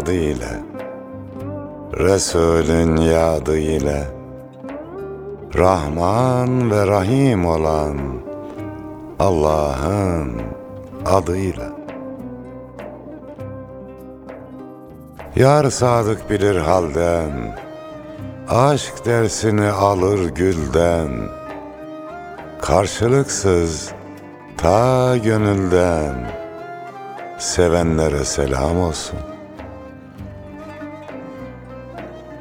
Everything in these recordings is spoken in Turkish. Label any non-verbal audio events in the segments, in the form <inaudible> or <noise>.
adı ile Resulün yadı ile Rahman ve Rahim olan Allah'ın adıyla. Yar sadık bilir halden Aşk dersini alır gülden Karşılıksız ta gönülden Sevenlere selam olsun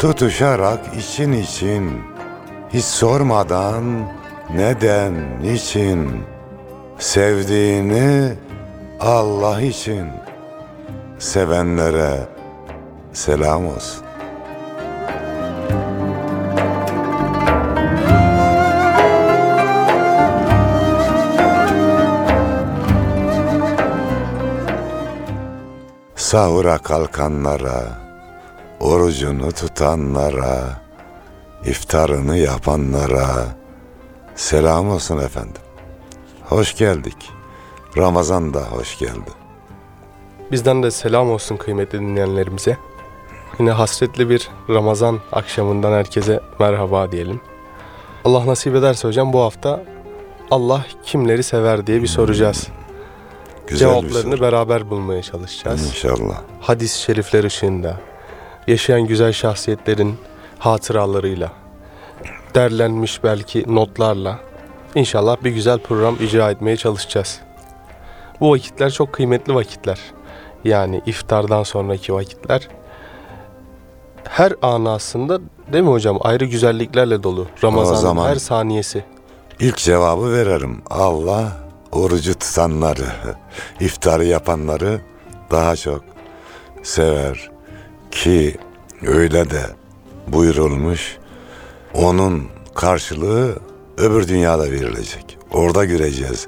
Tutuşarak için için Hiç sormadan neden, niçin Sevdiğini Allah için. Sevenlere selam olsun. Sahura kalkanlara, orucunu tutanlara, iftarını yapanlara selam olsun efendim. Hoş geldik. Ramazan da hoş geldi. Bizden de selam olsun kıymetli dinleyenlerimize. Yine hasretli bir Ramazan akşamından herkese merhaba diyelim. Allah nasip ederse hocam bu hafta Allah kimleri sever diye bir soracağız. Güzel bir Cevaplarını soru. beraber bulmaya çalışacağız. İnşallah. Hadis-i şerifler ışığında, yaşayan güzel şahsiyetlerin hatıralarıyla, derlenmiş belki notlarla inşallah bir güzel program icra etmeye çalışacağız. Bu vakitler çok kıymetli vakitler. Yani iftardan sonraki vakitler. Her anı aslında değil mi hocam ayrı güzelliklerle dolu. Ramazan'ın zaman- her saniyesi. İlk cevabı veririm. Allah orucu tutanları, <laughs> iftarı yapanları daha çok sever. Ki öyle de buyurulmuş. Onun karşılığı öbür dünyada verilecek. Orada göreceğiz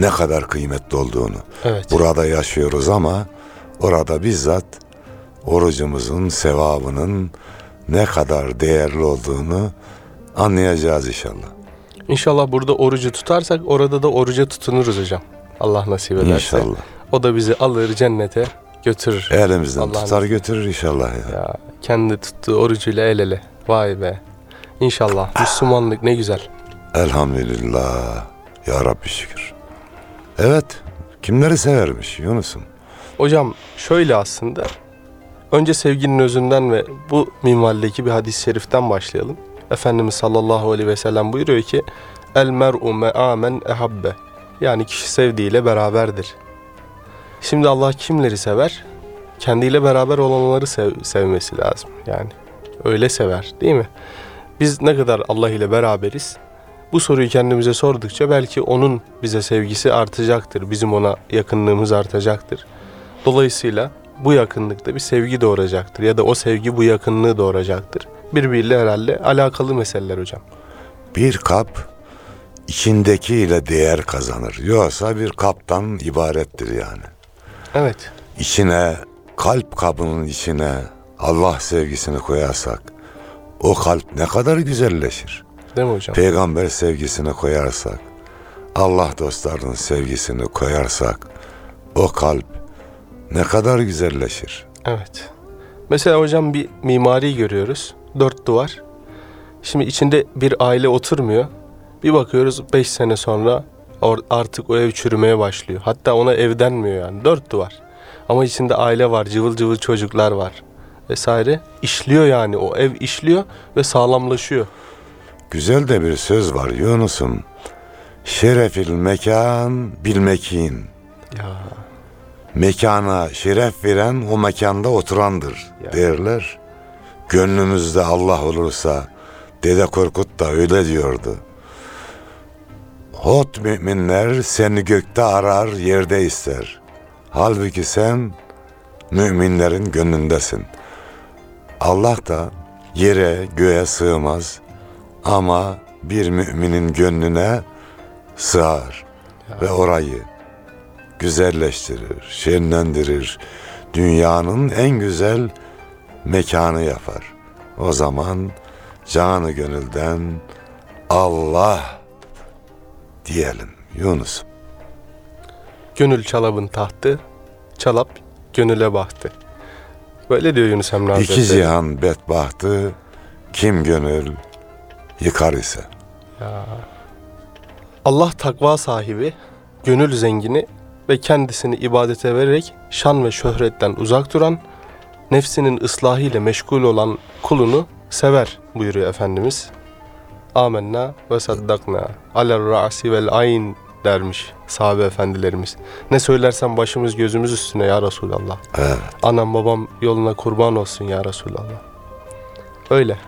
ne kadar kıymetli olduğunu. Evet. Burada yaşıyoruz ama orada bizzat orucumuzun sevabının ne kadar değerli olduğunu anlayacağız inşallah. İnşallah burada orucu tutarsak orada da oruca tutunuruz hocam. Allah nasip ederse. İnşallah. O da bizi alır cennete götürür. Elimizden Allah'ın tutar götürür inşallah ya. Ya kendi tuttuğu orucuyla el ele. Vay be. İnşallah Müslümanlık ne güzel. Elhamdülillah. Ya Rabbi şükür. Evet. Kimleri severmiş Yunus'um? Hocam şöyle aslında. Önce sevginin özünden ve bu minvaldeki bir hadis-i şeriften başlayalım. Efendimiz sallallahu aleyhi ve sellem buyuruyor ki El mer'u me'amen ehabbe. Yani kişi sevdiğiyle beraberdir. Şimdi Allah kimleri sever? Kendiyle beraber olanları sev- sevmesi lazım. Yani öyle sever değil mi? Biz ne kadar Allah ile beraberiz? Bu soruyu kendimize sordukça belki onun bize sevgisi artacaktır. Bizim ona yakınlığımız artacaktır. Dolayısıyla bu yakınlıkta bir sevgi doğuracaktır ya da o sevgi bu yakınlığı doğuracaktır. Birbiriyle herhalde alakalı meseleler hocam. Bir kap içindekiyle değer kazanır. Yoksa bir kaptan ibarettir yani. Evet. İçine, kalp kabının içine Allah sevgisini koyarsak o kalp ne kadar güzelleşir. Değil mi hocam? Peygamber sevgisini koyarsak, Allah dostlarının sevgisini koyarsak o kalp ne kadar güzelleşir. Evet. Mesela hocam bir mimari görüyoruz. Dört duvar. Şimdi içinde bir aile oturmuyor. Bir bakıyoruz beş sene sonra artık o ev çürümeye başlıyor. Hatta ona ev denmiyor yani. Dört duvar. Ama içinde aile var, cıvıl cıvıl çocuklar var vesaire. İşliyor yani o ev işliyor ve sağlamlaşıyor. Güzel de bir söz var Yunus'um. Şerefil mekan bil mekin. Ya Mekana şeref veren o mekanda oturandır Ya. derler. Gönlümüzde Allah olursa Dede Korkut da öyle diyordu. Hot müminler seni gökte arar yerde ister. Halbuki sen müminlerin gönlündesin. Allah da yere göğe sığmaz ama bir müminin gönlüne sığar ve orayı güzelleştirir, şenlendirir. Dünyanın en güzel mekanı yapar. O zaman canı gönülden Allah diyelim Yunus. Gönül çalabın tahtı, çalap gönüle baktı. Böyle diyor Yunus Emre İki Hazretleri. cihan bedbahtı kim gönül yıkar ise. Allah takva sahibi, gönül zengini ve kendisini ibadete vererek şan ve şöhretten uzak duran, nefsinin ıslahı ile meşgul olan kulunu sever buyuruyor Efendimiz. Amenna ve saddakna alel ra'si vel ayn dermiş sahabe efendilerimiz. Ne söylersen başımız gözümüz üstüne ya Resulallah. Evet. Anam babam yoluna kurban olsun ya Resulallah. Öyle.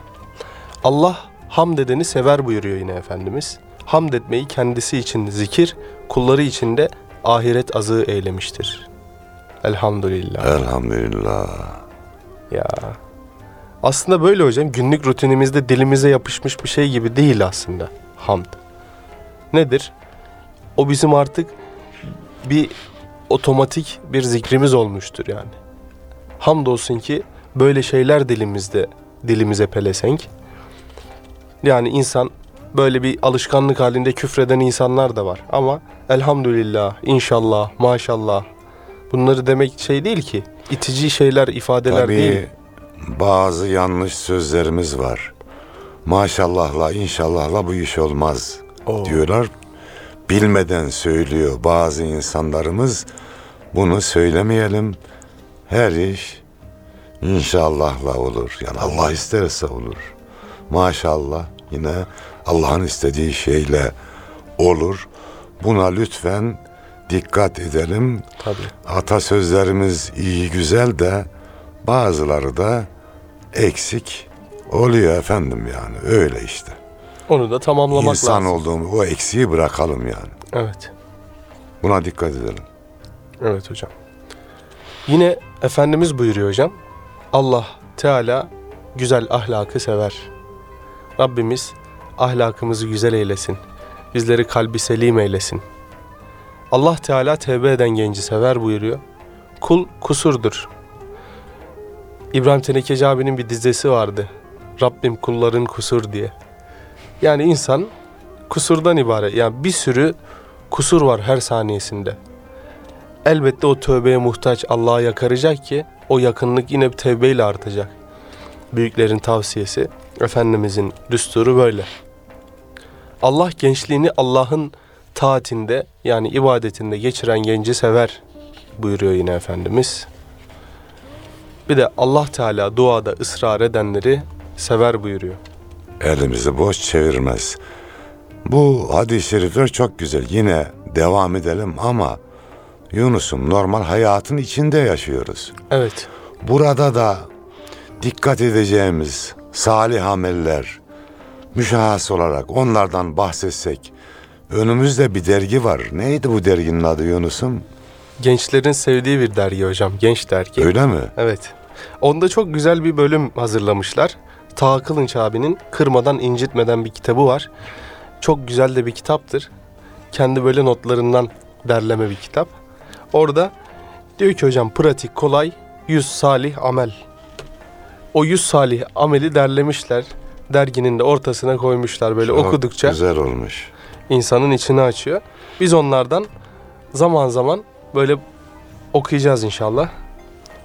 Allah hamd edeni sever buyuruyor yine Efendimiz. Hamd etmeyi kendisi için zikir, kulları için de ahiret azığı eylemiştir. Elhamdülillah. Elhamdülillah. Ya. Aslında böyle hocam günlük rutinimizde dilimize yapışmış bir şey gibi değil aslında hamd. Nedir? O bizim artık bir otomatik bir zikrimiz olmuştur yani. Hamdolsun ki böyle şeyler dilimizde dilimize pelesenk. Yani insan böyle bir alışkanlık halinde küfreden insanlar da var ama elhamdülillah, inşallah, maşallah bunları demek şey değil ki. itici şeyler, ifadeler değil. Bazı yanlış sözlerimiz var. Maşallahla inşallahla bu iş olmaz Oo. diyorlar. Bilmeden söylüyor bazı insanlarımız. Bunu söylemeyelim. Her iş inşallahla olur. Yani Allah isterse olur. Maşallah yine Allah'ın istediği şeyle olur. Buna lütfen dikkat edelim. Tabii. Atasözlerimiz iyi güzel de bazıları da eksik oluyor efendim yani öyle işte. Onu da tamamlamak İnsan lazım. olduğumuz o eksiği bırakalım yani. Evet. Buna dikkat edelim. Evet hocam. Yine Efendimiz buyuruyor hocam. Allah Teala güzel ahlakı sever. Rabbimiz ahlakımızı güzel eylesin. Bizleri kalbi selim eylesin. Allah Teala tevbe eden genci sever buyuruyor. Kul kusurdur. İbrahim Tenekeci abinin bir dizesi vardı. Rabbim kulların kusur diye. Yani insan kusurdan ibaret. Yani bir sürü kusur var her saniyesinde. Elbette o tövbeye muhtaç Allah'a yakaracak ki o yakınlık yine bir tevbeyle artacak. Büyüklerin tavsiyesi, Efendimizin düsturu böyle. Allah gençliğini Allah'ın taatinde yani ibadetinde geçiren genci sever buyuruyor yine Efendimiz. Bir de Allah Teala duada ısrar edenleri sever buyuruyor. Elimizi boş çevirmez. Bu hadis-i şerifler çok güzel. Yine devam edelim ama Yunus'um normal hayatın içinde yaşıyoruz. Evet, Burada da dikkat edeceğimiz salih ameller, müşahhas olarak onlardan bahsetsek. Önümüzde bir dergi var. Neydi bu derginin adı Yunus'um? gençlerin sevdiği bir dergi hocam, genç dergi. Öyle mi? Evet. Onda çok güzel bir bölüm hazırlamışlar. Taha Kılınç abinin Kırmadan incitmeden bir kitabı var. Çok güzel de bir kitaptır. Kendi böyle notlarından derleme bir kitap. Orada diyor ki hocam pratik, kolay, yüz salih amel. O yüz salih ameli derlemişler. Derginin de ortasına koymuşlar böyle Çok okudukça Güzel olmuş. insanın içini açıyor. Biz onlardan zaman zaman böyle okuyacağız inşallah.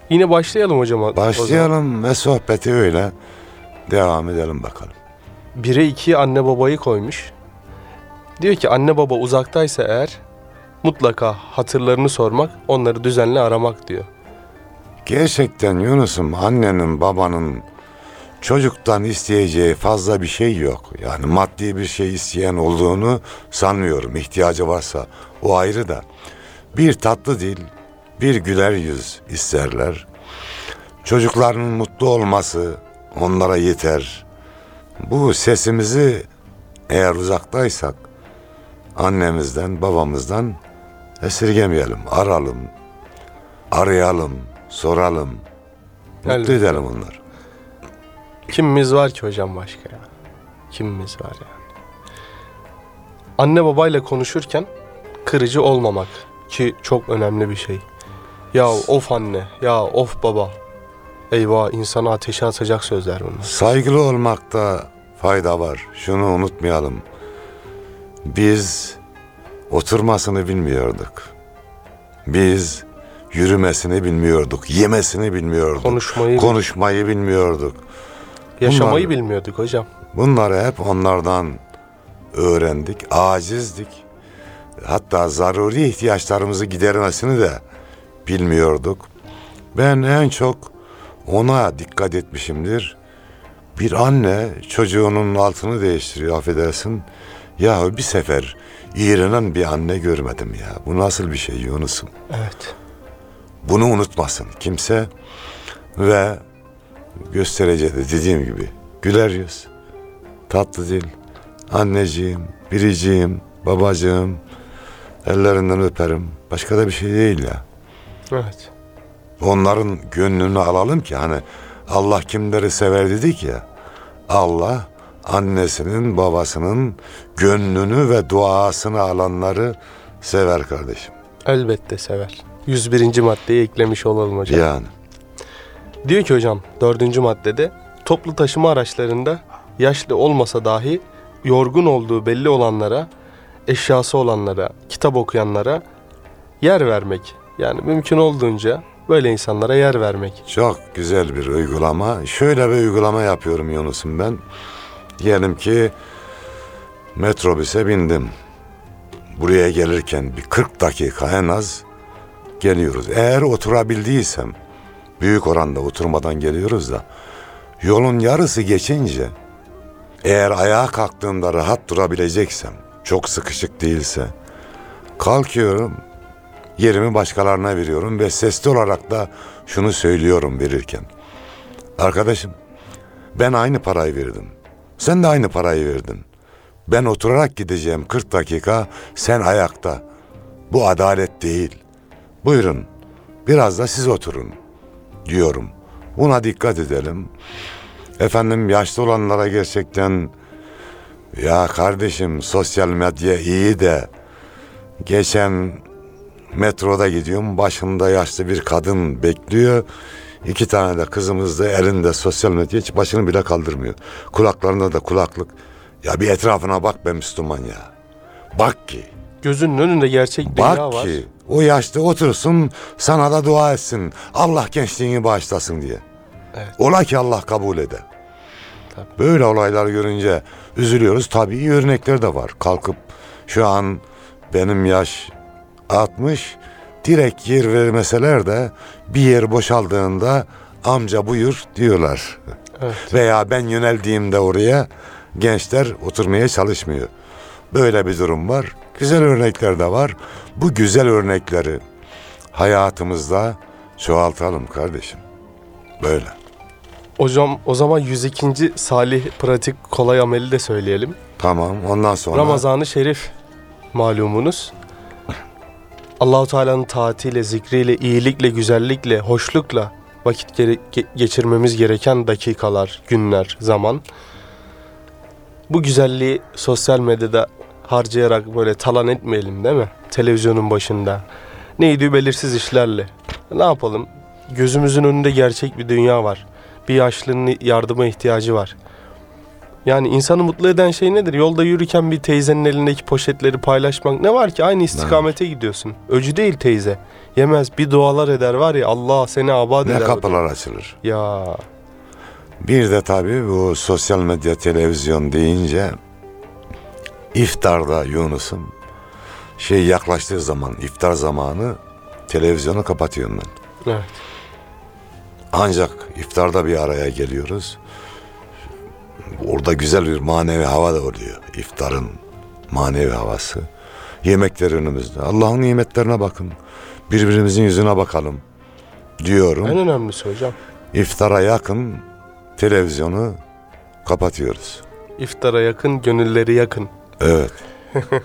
Yine başlayalım hocam. Başlayalım ve sohbeti öyle devam edelim bakalım. Bire iki anne babayı koymuş. Diyor ki anne baba uzaktaysa eğer mutlaka hatırlarını sormak, onları düzenli aramak diyor. Gerçekten Yunus'um annenin babanın çocuktan isteyeceği fazla bir şey yok. Yani maddi bir şey isteyen olduğunu sanmıyorum. İhtiyacı varsa o ayrı da. Bir tatlı dil, bir güler yüz isterler. Çocuklarının mutlu olması onlara yeter. Bu sesimizi eğer uzaktaysak annemizden, babamızdan esirgemeyelim, aralım. arayalım, soralım. Mutlu edelim onları. Kimimiz var ki hocam başka ya? Kimimiz var yani? Anne babayla konuşurken kırıcı olmamak ki çok önemli bir şey. Ya of anne, ya of baba. Eyvah insanı ateşe atacak sözler bunlar. Saygılı olmakta fayda var. Şunu unutmayalım. Biz oturmasını bilmiyorduk. Biz yürümesini bilmiyorduk, yemesini bilmiyorduk. Konuşmayı, konuşmayı bilmiyorduk. yaşamayı bunlar- bilmiyorduk hocam. Bunları hep onlardan öğrendik. Acizdik. Hatta zaruri ihtiyaçlarımızı gidermesini de bilmiyorduk. Ben en çok ona dikkat etmişimdir. Bir anne çocuğunun altını değiştiriyor affedersin. Ya bir sefer iğrenen bir anne görmedim ya. Bu nasıl bir şey Yunus'um? Evet. Bunu unutmasın kimse ve göstereceği de dediğim gibi güler yüz, tatlı dil, anneciğim, biriciğim, babacığım, ellerinden öperim. Başka da bir şey değil ya. Evet. Onların gönlünü alalım ki hani Allah kimleri sever dedik ya. Allah annesinin babasının gönlünü ve duasını alanları sever kardeşim. Elbette sever. 101. maddeyi eklemiş olalım hocam. Yani. Diyor ki hocam dördüncü maddede toplu taşıma araçlarında yaşlı olmasa dahi yorgun olduğu belli olanlara, eşyası olanlara, kitap okuyanlara yer vermek. Yani mümkün olduğunca böyle insanlara yer vermek. Çok güzel bir uygulama. Şöyle bir uygulama yapıyorum Yunus'um ben. Diyelim ki metrobüse bindim. Buraya gelirken bir 40 dakika en az geliyoruz. Eğer oturabildiysem, büyük oranda oturmadan geliyoruz da, yolun yarısı geçince, eğer ayağa kalktığımda rahat durabileceksem, çok sıkışık değilse, kalkıyorum, yerimi başkalarına veriyorum ve sesli olarak da şunu söylüyorum verirken. Arkadaşım ben aynı parayı verdim. Sen de aynı parayı verdin. Ben oturarak gideceğim 40 dakika sen ayakta. Bu adalet değil. Buyurun biraz da siz oturun diyorum. Buna dikkat edelim. Efendim yaşlı olanlara gerçekten ya kardeşim sosyal medya iyi de geçen Metroda gidiyorum. Başımda yaşlı bir kadın bekliyor. İki tane de kızımız da elinde sosyal medya hiç başını bile kaldırmıyor. Kulaklarında da kulaklık. Ya bir etrafına bak be Müslüman ya. Bak ki, Gözünün önünde gerçek dünya bak var. ki o yaşta otursun sana da dua etsin. Allah gençliğini bağışlasın diye. Evet. Ola ki Allah kabul eder. Tabii. Böyle olaylar görünce üzülüyoruz. Tabii örnekler de var. Kalkıp şu an benim yaş 60 direkt yer vermeseler de bir yer boşaldığında amca buyur diyorlar. Evet. Veya ben yöneldiğimde oraya gençler oturmaya çalışmıyor. Böyle bir durum var. Güzel örnekler de var. Bu güzel örnekleri hayatımızda çoğaltalım kardeşim. Böyle. Hocam o zaman 102. salih pratik kolay ameli de söyleyelim. Tamam. Ondan sonra Ramazan-ı Şerif malumunuz. Allahu Teala'nın taatiyle, zikriyle, iyilikle, güzellikle, hoşlukla vakit gere- ge- geçirmemiz gereken dakikalar, günler, zaman. Bu güzelliği sosyal medyada harcayarak böyle talan etmeyelim değil mi? Televizyonun başında. Neydi belirsiz işlerle. Ne yapalım? Gözümüzün önünde gerçek bir dünya var. Bir yaşlının yardıma ihtiyacı var. Yani insanı mutlu eden şey nedir? Yolda yürürken bir teyzenin elindeki poşetleri paylaşmak ne var ki? Aynı istikamete gidiyorsun. Öcü değil teyze. Yemez bir dualar eder var ya Allah seni abad ne eder. kapılar açılır. Ya Bir de tabii bu sosyal medya televizyon deyince iftarda Yunus'um şey yaklaştığı zaman iftar zamanı televizyonu kapatıyorum ben. evet. Ancak iftarda bir araya geliyoruz. Orada güzel bir manevi hava da oluyor. İftarın manevi havası. Yemekler önümüzde. Allah'ın nimetlerine bakın. Birbirimizin yüzüne bakalım diyorum. En önemlisi hocam. İftara yakın televizyonu kapatıyoruz. İftara yakın, gönülleri yakın. Evet. <laughs>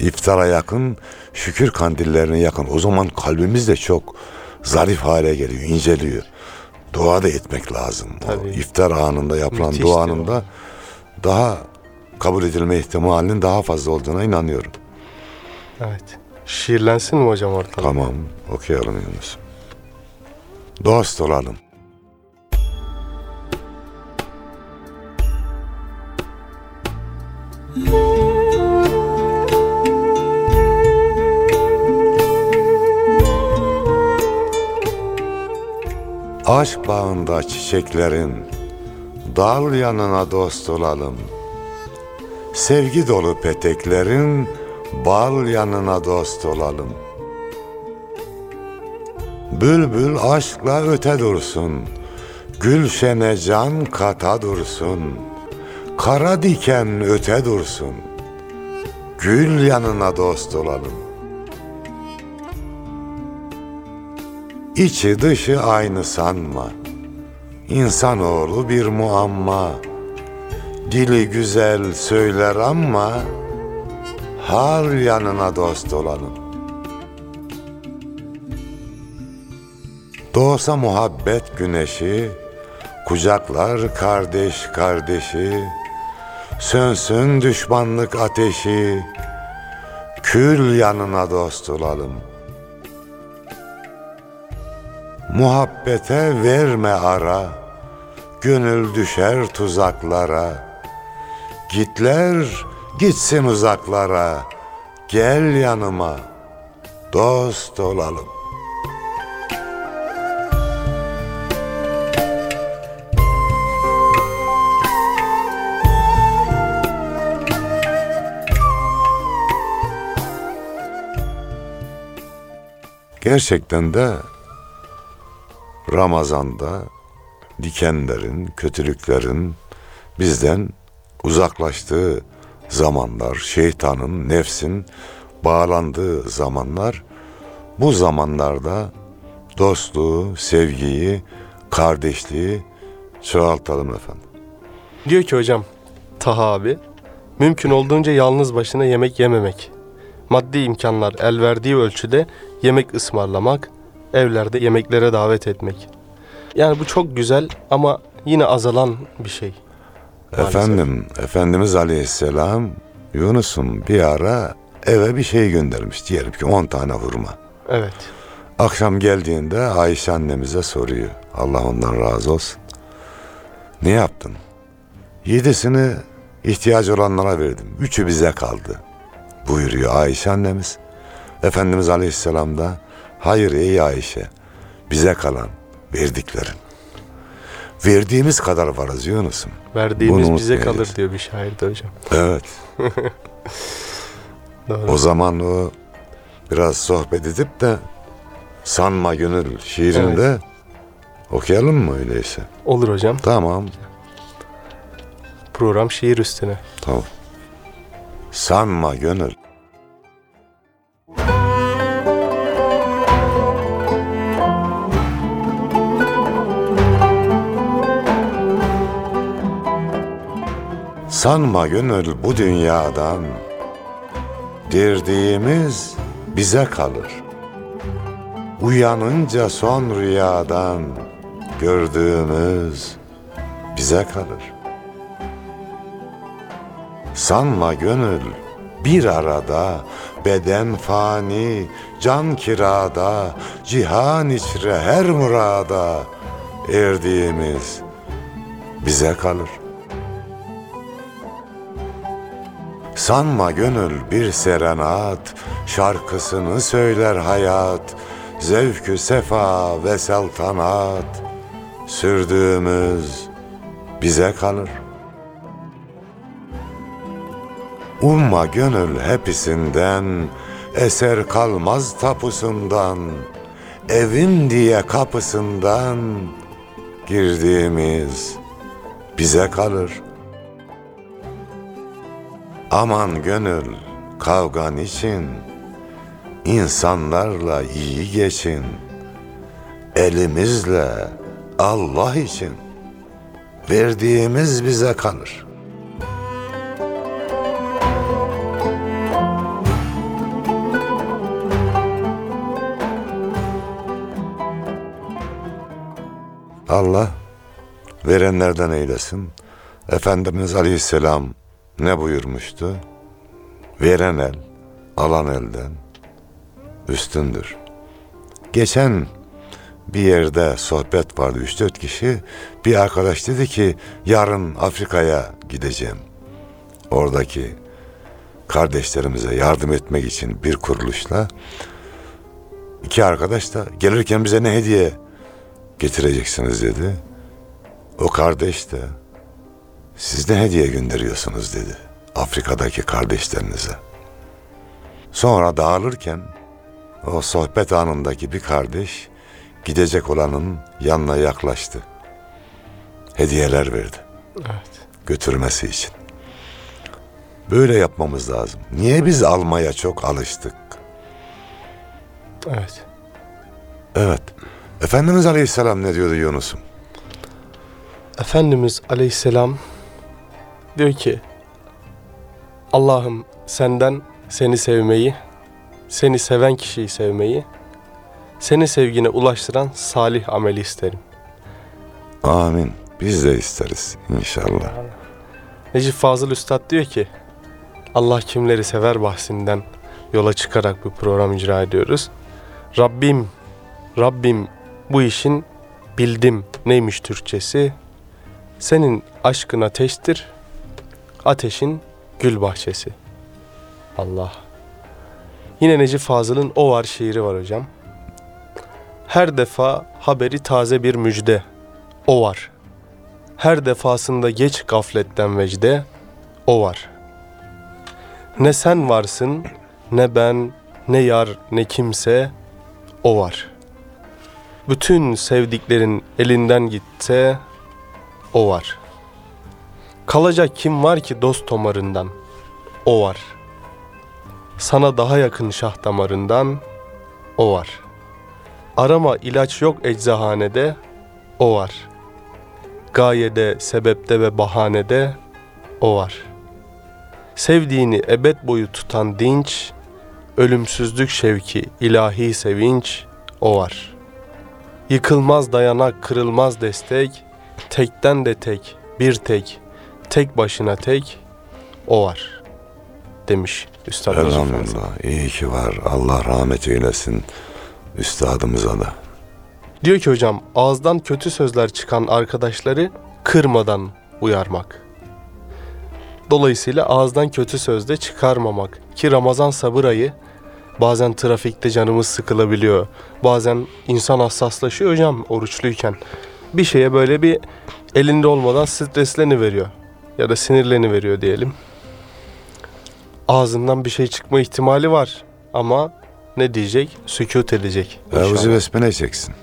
İftara yakın, şükür kandillerine yakın. O zaman kalbimiz de çok zarif hale geliyor, inceliyor. Dua da etmek lazım. O Tabii. iftar anında yapılan Müthiştir duanın o. da daha kabul edilme ihtimalinin daha fazla olduğuna inanıyorum. Evet. Şiirlensin mi hocam ortalık? Tamam, okuyalım Yunus. Dost olalım. Aşk bağında çiçeklerin dal yanına dost olalım. Sevgi dolu peteklerin bal yanına dost olalım. Bülbül aşkla öte dursun, Gülşene can kata dursun, Kara diken öte dursun, Gül yanına dost olalım. İçi dışı aynı sanma, İnsanoğlu bir muamma, Dili güzel söyler ama, Hal yanına dost olalım. Doğsa muhabbet güneşi, kucaklar kardeş kardeşi, sönsün düşmanlık ateşi, kül yanına dost olalım. Muhabbete verme ara, gönül düşer tuzaklara. Gitler gitsin uzaklara, gel yanıma, dost olalım. Gerçekten de Ramazan'da dikenlerin, kötülüklerin bizden uzaklaştığı zamanlar, şeytanın, nefsin bağlandığı zamanlar, bu zamanlarda dostluğu, sevgiyi, kardeşliği çoğaltalım efendim. Diyor ki hocam Taha abi mümkün olduğunca yalnız başına yemek yememek. Maddi imkanlar el verdiği ölçüde yemek ısmarlamak, evlerde yemeklere davet etmek. Yani bu çok güzel ama yine azalan bir şey. Maalesef. Efendim, Efendimiz Aleyhisselam Yunus'un bir ara eve bir şey göndermiş. Diyelim ki 10 tane hurma. Evet. Akşam geldiğinde Ayşe annemize soruyor. Allah ondan razı olsun. Ne yaptın? Yedisini ihtiyacı olanlara verdim. Üçü bize kaldı. Buyuruyor Ayşe annemiz. Efendimiz Aleyhisselam da hayır ey Ayşe bize kalan verdiklerin. Verdiğimiz kadar varız Yunus'um. Verdiğimiz Bunu bize kalır diyor bir şair de hocam. Evet. <laughs> Doğru. O zaman o biraz sohbet edip de sanma gönül şiirinde okuyalım mı öyleyse? Olur hocam. Tamam, Program şiir üstüne. tamam. Sanma gönül. Sanma gönül bu dünyadan Dirdiğimiz bize kalır. Uyanınca son rüyadan Gördüğümüz bize kalır. Sanma gönül bir arada Beden fani, can kirada Cihan içre her murada Erdiğimiz bize kalır Sanma gönül bir serenat, şarkısını söyler hayat, zevkü sefa ve saltanat, sürdüğümüz bize kalır. Umma gönül hepsinden, eser kalmaz tapusundan, evim diye kapısından, girdiğimiz bize kalır.'' Aman gönül kavgan için insanlarla iyi geçin. Elimizle Allah için verdiğimiz bize kalır. Allah verenlerden eylesin. Efendimiz Aleyhisselam ne buyurmuştu? Veren el, alan elden üstündür. Geçen bir yerde sohbet vardı 3-4 kişi. Bir arkadaş dedi ki yarın Afrika'ya gideceğim. Oradaki kardeşlerimize yardım etmek için bir kuruluşla iki arkadaş da gelirken bize ne hediye getireceksiniz dedi. O kardeş de siz ne hediye gönderiyorsunuz dedi Afrika'daki kardeşlerinize. Sonra dağılırken o sohbet anındaki bir kardeş gidecek olanın yanına yaklaştı. Hediyeler verdi Evet. götürmesi için. Böyle yapmamız lazım. Niye biz almaya çok alıştık? Evet. Evet. Efendimiz Aleyhisselam ne diyordu Yunus'um? Efendimiz Aleyhisselam diyor ki Allah'ım senden seni sevmeyi, seni seven kişiyi sevmeyi, seni sevgine ulaştıran salih ameli isterim. Amin. Biz de isteriz inşallah. Necip Fazıl Üstad diyor ki Allah kimleri sever bahsinden yola çıkarak bu program icra ediyoruz. Rabbim, Rabbim bu işin bildim neymiş Türkçesi. Senin aşkın ateştir, ateşin gül bahçesi. Allah. Yine Necip Fazıl'ın O Var şiiri var hocam. Her defa haberi taze bir müjde. O var. Her defasında geç gafletten vecde o var. Ne sen varsın, ne ben, ne yar, ne kimse o var. Bütün sevdiklerin elinden gitse o var. Kalacak kim var ki dost tomarından? O var. Sana daha yakın şah damarından o var. Arama ilaç yok eczahanede o var. Gayede, sebepte ve bahanede o var. Sevdiğini ebed boyu tutan dinç, ölümsüzlük şevki, ilahi sevinç o var. Yıkılmaz dayanak, kırılmaz destek, tekten de tek, bir tek, tek başına tek o var demiş Üstad. Elhamdülillah. İyi ki var. Allah rahmet eylesin üstadımıza da. Diyor ki hocam ağızdan kötü sözler çıkan arkadaşları kırmadan uyarmak. Dolayısıyla ağızdan kötü söz de çıkarmamak. Ki Ramazan sabır ayı bazen trafikte canımız sıkılabiliyor. Bazen insan hassaslaşıyor hocam oruçluyken. Bir şeye böyle bir elinde olmadan stresleni veriyor. Ya da sinirleni veriyor diyelim. Ağzından bir şey çıkma ihtimali var. Ama ne diyecek? Sükut edecek. İnşallah. besmele çeksin.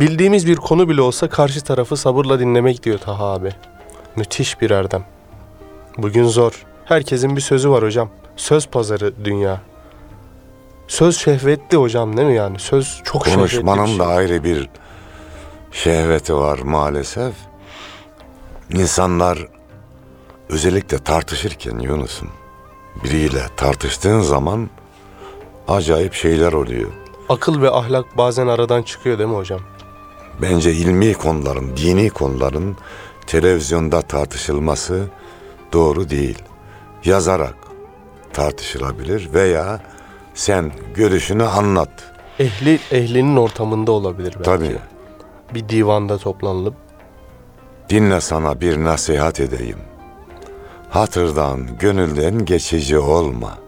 Bildiğimiz bir konu bile olsa karşı tarafı sabırla dinlemek diyor Taha abi. Müthiş bir erdem. Bugün zor. Herkesin bir sözü var hocam. Söz pazarı dünya. Söz şehvetli hocam değil mi yani? Söz çok şehvetli bir Konuşmanın şey. da ayrı bir şehveti var maalesef. İnsanlar özellikle tartışırken Yunus'um biriyle tartıştığın zaman acayip şeyler oluyor. Akıl ve ahlak bazen aradan çıkıyor değil mi hocam? Bence ilmi konuların, dini konuların televizyonda tartışılması doğru değil. Yazarak tartışılabilir veya sen görüşünü anlat. Ehli ehlinin ortamında olabilir belki. Tabii. Bir divanda toplanılıp Dinle sana bir nasihat edeyim. Hatırdan, gönülden geçici olma.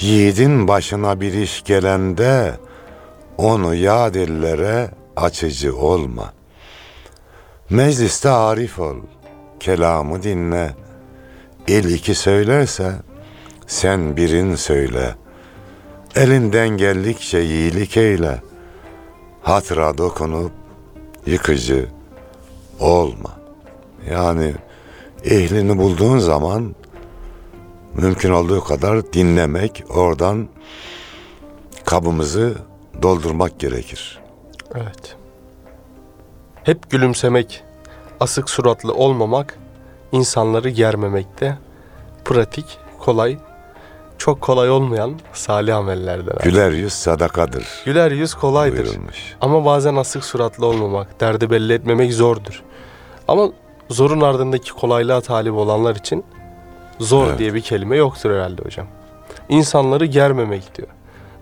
Yiğidin başına bir iş gelende onu yad ellere açıcı olma. Mecliste arif ol, kelamı dinle. El iki söylerse sen birin söyle. Elinden geldikçe iyilik eyle. Hatıra dokunup yıkıcı olma. Yani ehlini bulduğun zaman mümkün olduğu kadar dinlemek, oradan kabımızı doldurmak gerekir. Evet. Hep gülümsemek, asık suratlı olmamak, insanları germemekte pratik, kolay. Çok kolay olmayan salih amellerden. abi. Güler yüz sadakadır. Güler yüz kolaydır. Buyurulmuş. Ama bazen asık suratlı olmamak, derdi belli etmemek zordur. Ama zorun ardındaki kolaylığa talip olanlar için zor Evet. diye bir kelime yoktur herhalde hocam. İnsanları germemek diyor.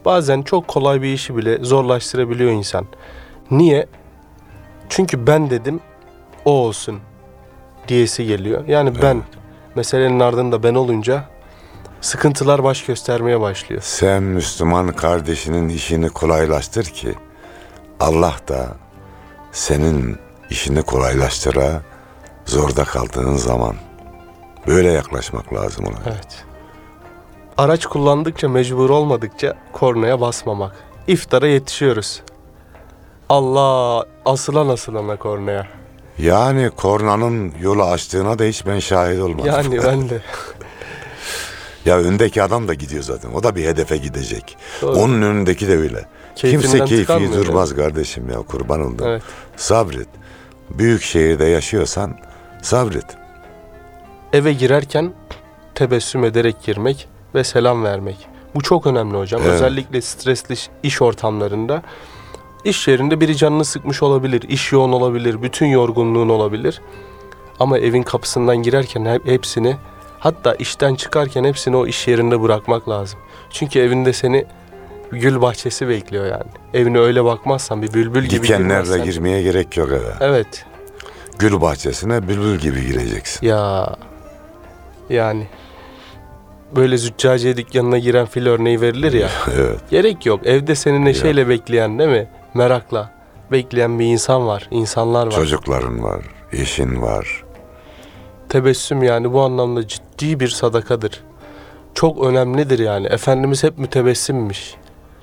Bazen çok kolay bir işi bile zorlaştırabiliyor insan. Niye? Çünkü ben dedim o olsun diyesi geliyor. Yani ben meselenin ardında ben olunca sıkıntılar baş göstermeye başlıyor. Sen Müslüman kardeşinin işini kolaylaştır ki Allah da senin işini kolaylaştıra zorda kaldığın zaman. Böyle yaklaşmak lazım ona. Evet. Araç kullandıkça mecbur olmadıkça kornaya basmamak. İftara yetişiyoruz. Allah asılan asılana kornaya. Yani kornanın yolu açtığına da hiç ben şahit olmadım. Yani ben de. <laughs> Ya öndeki adam da gidiyor zaten. O da bir hedefe gidecek. Doğru. Onun önündeki de öyle. Keyfinden Kimse keyfi durmaz kardeşim ya kurban oldum. Evet. Sabret. Büyük şehirde yaşıyorsan sabret. Eve girerken tebessüm ederek girmek ve selam vermek. Bu çok önemli hocam. Evet. Özellikle stresli iş- ortamlarında. İş yerinde biri canını sıkmış olabilir, iş yoğun olabilir, bütün yorgunluğun olabilir. Ama evin kapısından girerken hep- hepsini hatta işten çıkarken hepsini o iş yerinde bırakmak lazım. Çünkü evinde seni gül bahçesi bekliyor yani. Evine öyle bakmazsan bir bülbül gibi Dikenlerle girmezsen- girmeye gerek yok eve. Evet. Gül bahçesine bülbül gibi gireceksin. Ya yani böyle züccaciye dükkanına giren fil örneği verilir ya. <laughs> evet. Gerek yok. Evde seni neşeyle bekleyen değil mi? Merakla bekleyen bir insan var. insanlar var. Çocukların var, eşin var. Tebessüm yani bu anlamda ciddi bir sadakadır. Çok önemlidir yani. Efendimiz hep mütebessimmiş.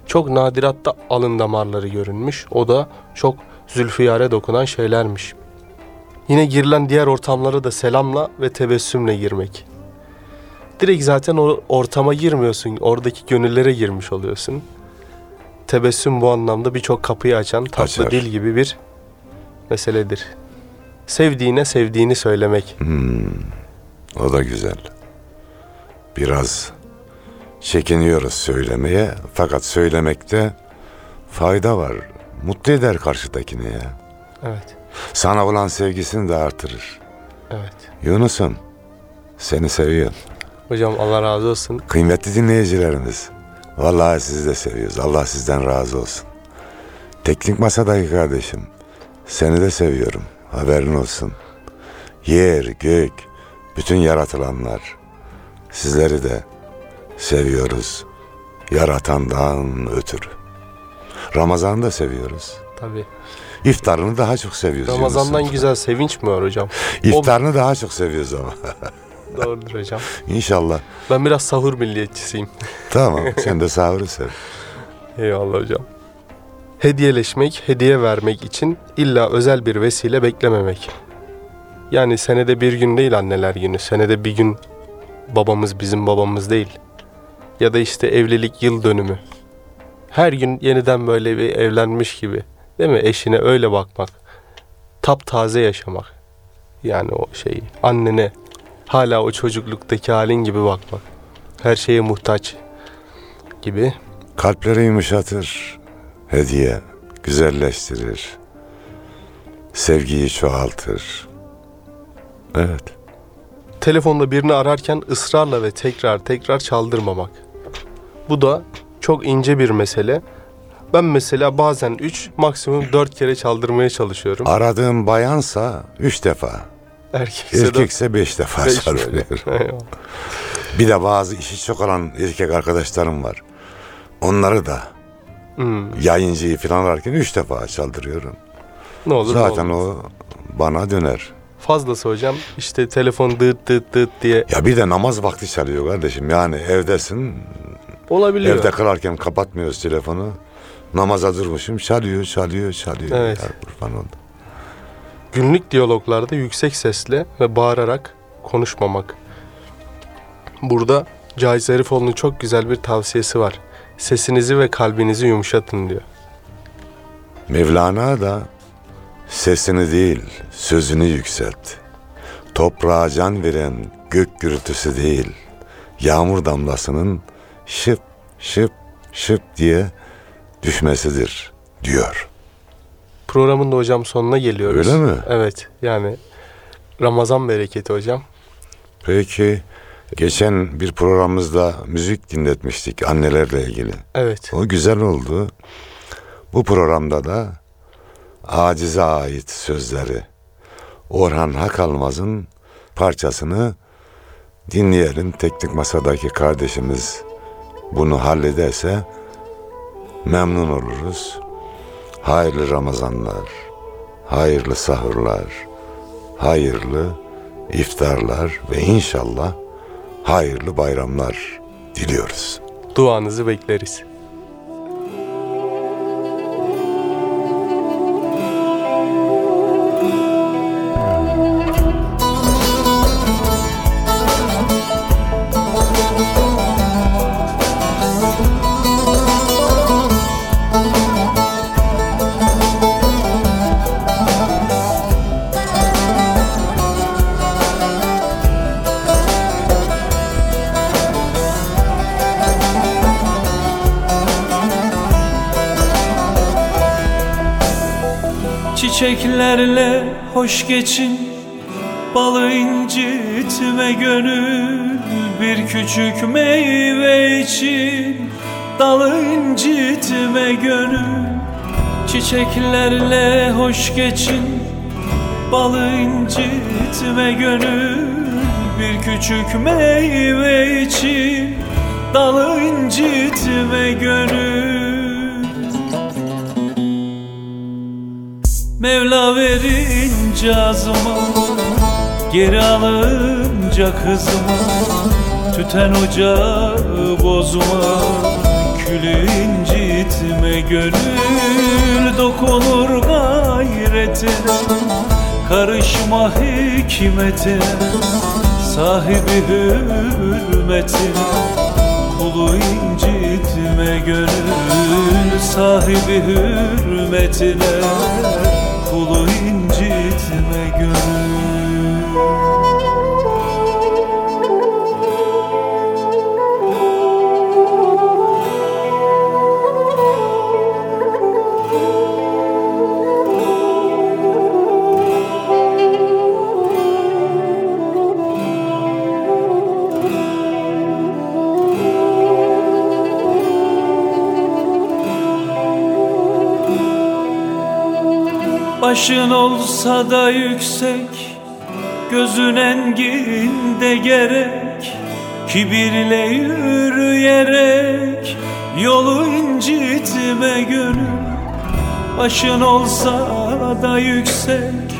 Çok nadiratta alın damarları görünmüş. O da çok zülfiyare dokunan şeylermiş. Yine girilen diğer ortamlara da selamla ve tebessümle girmek. Direkt zaten o ortama girmiyorsun. Oradaki gönüllere girmiş oluyorsun. Tebessüm bu anlamda birçok kapıyı açan tatlı Açar. dil gibi bir meseledir. Sevdiğine sevdiğini söylemek. Hmm, o da güzel. Biraz çekiniyoruz söylemeye fakat söylemekte fayda var. Mutlu eder karşıdakini ya. Evet. Sana olan sevgisini de artırır. Evet. Yunus'um seni seviyorum. Hocam Allah razı olsun. Kıymetli dinleyicilerimiz. Vallahi sizi de seviyoruz. Allah sizden razı olsun. Teknik masadaki kardeşim. Seni de seviyorum. Haberin olsun. Yer, gök, bütün yaratılanlar. Sizleri de seviyoruz. Yaratandan ötürü. Ramazan'ı da seviyoruz. Tabii. İftarını daha çok seviyoruz. Ramazan'dan Yunus'um. güzel sevinç mi var hocam? İftarını daha çok seviyoruz ama. <laughs> Doğrudur hocam. İnşallah. Ben biraz sahur milliyetçisiyim. Tamam. <laughs> Sen de sahuru sev. Eyvallah hocam. Hediyeleşmek, hediye vermek için illa özel bir vesile beklememek. Yani senede bir gün değil anneler günü. Senede bir gün babamız bizim babamız değil. Ya da işte evlilik yıl dönümü. Her gün yeniden böyle bir evlenmiş gibi. Değil mi? Eşine öyle bakmak. Taptaze yaşamak. Yani o şeyi. Annene hala o çocukluktaki halin gibi bakmak. Her şeye muhtaç gibi. Kalpleri yumuşatır. Hediye güzelleştirir. Sevgiyi çoğaltır. Evet. telefonda birini ararken ısrarla ve tekrar tekrar çaldırmamak. Bu da çok ince bir mesele. Ben mesela bazen 3 maksimum 4 kere çaldırmaya çalışıyorum. Aradığım bayansa üç defa. Erkekse de Erkekse beş defa beş. <laughs> Bir de bazı işi çok olan erkek arkadaşlarım var. Onları da Hmm, yayıncıyı falan ararken üç defa çaldırıyorum. ne olur Zaten ne o bana döner. Fazlası hocam işte telefon dıt dıt dıt diye Ya bir de namaz vakti çalıyor kardeşim. Yani evdesin, olabiliyor. evde kılarken kapatmıyoruz telefonu. Namaza durmuşum, çalıyor, çalıyor, çalıyor. Evet. Ya kurban oldum. Günlük diyaloglarda yüksek sesle ve bağırarak konuşmamak. Burada Cahit Zarifoğlu'nun çok güzel bir tavsiyesi var. Sesinizi ve kalbinizi yumuşatın diyor. Mevlana da sesini değil sözünü yükselt. Toprağa can veren gök gürültüsü değil, yağmur damlasının şıp şıp şıp diye düşmesidir diyor. Programın da hocam sonuna geliyoruz. Öyle mi? Evet yani Ramazan bereketi hocam. Peki geçen bir programımızda müzik dinletmiştik annelerle ilgili. Evet. O güzel oldu. Bu programda da acize ait sözleri Orhan Hakalmaz'ın parçasını dinleyelim. Teknik masadaki kardeşimiz bunu hallederse memnun oluruz. Hayırlı Ramazanlar, hayırlı sahurlar, hayırlı iftarlar ve inşallah hayırlı bayramlar diliyoruz. Duanızı bekleriz. Çiçeklerle hoş geçin Balı incitme gönül. Bir küçük meyve için Dalı incitme gönül. Çiçeklerle hoş geçin Balı incitme gönül. Bir küçük meyve için Dalı incitme gönül Mevla verince azıma Geri alınca kızıma Tüten ocağı bozma Külü incitme gönül Dokunur gayretine Karışma hikmetine Sahibi hürmetine Kulu incitme gönül Sahibi hürmetine Kulu incitme gönül Başın olsa da yüksek Gözün enginde gerek. Kibirle yürüyerek Yolu incitme gönül. Başın olsa da yüksek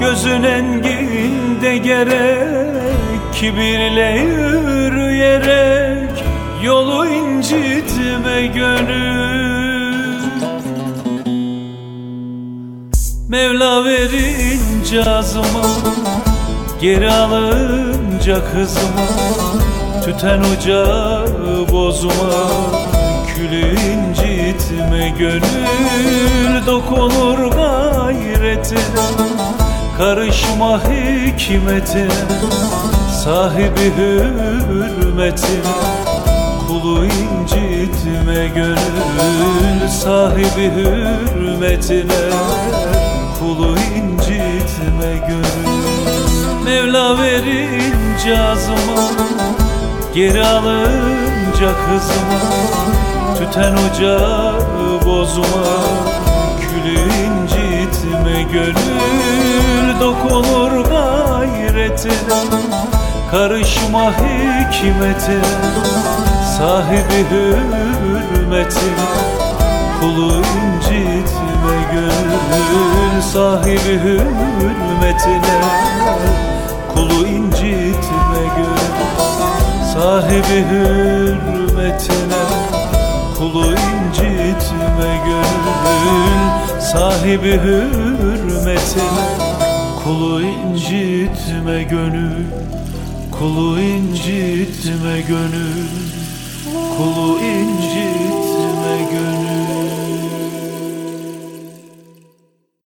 Gözün enginde gerek. Kibirle yürüyerek Yolu incitme gönül Mevla verince azıma Geri alınca kızıma Tüten ocağı bozma Külü incitme gönül Dokunur gayretine Karışma hikmetine Sahibi hürmetine Kulu incitme gönül Sahibi hürmetine Kulu incitme gönül. Mevla verince azıma Geri alınca kızıma. Tüten ocağı bozma Külü incitme gönül. Dokunur gayretine Karışma hikmetine Sahibi hürmetine Kulu incitme gönül Sahibi hürmetine. Kulu incitme gönül Sahibi hürmetine. Kulu incitme gönül Sahibi hürmetine. Kulu incitme gönül Kulu incitme gönül Kulu incitme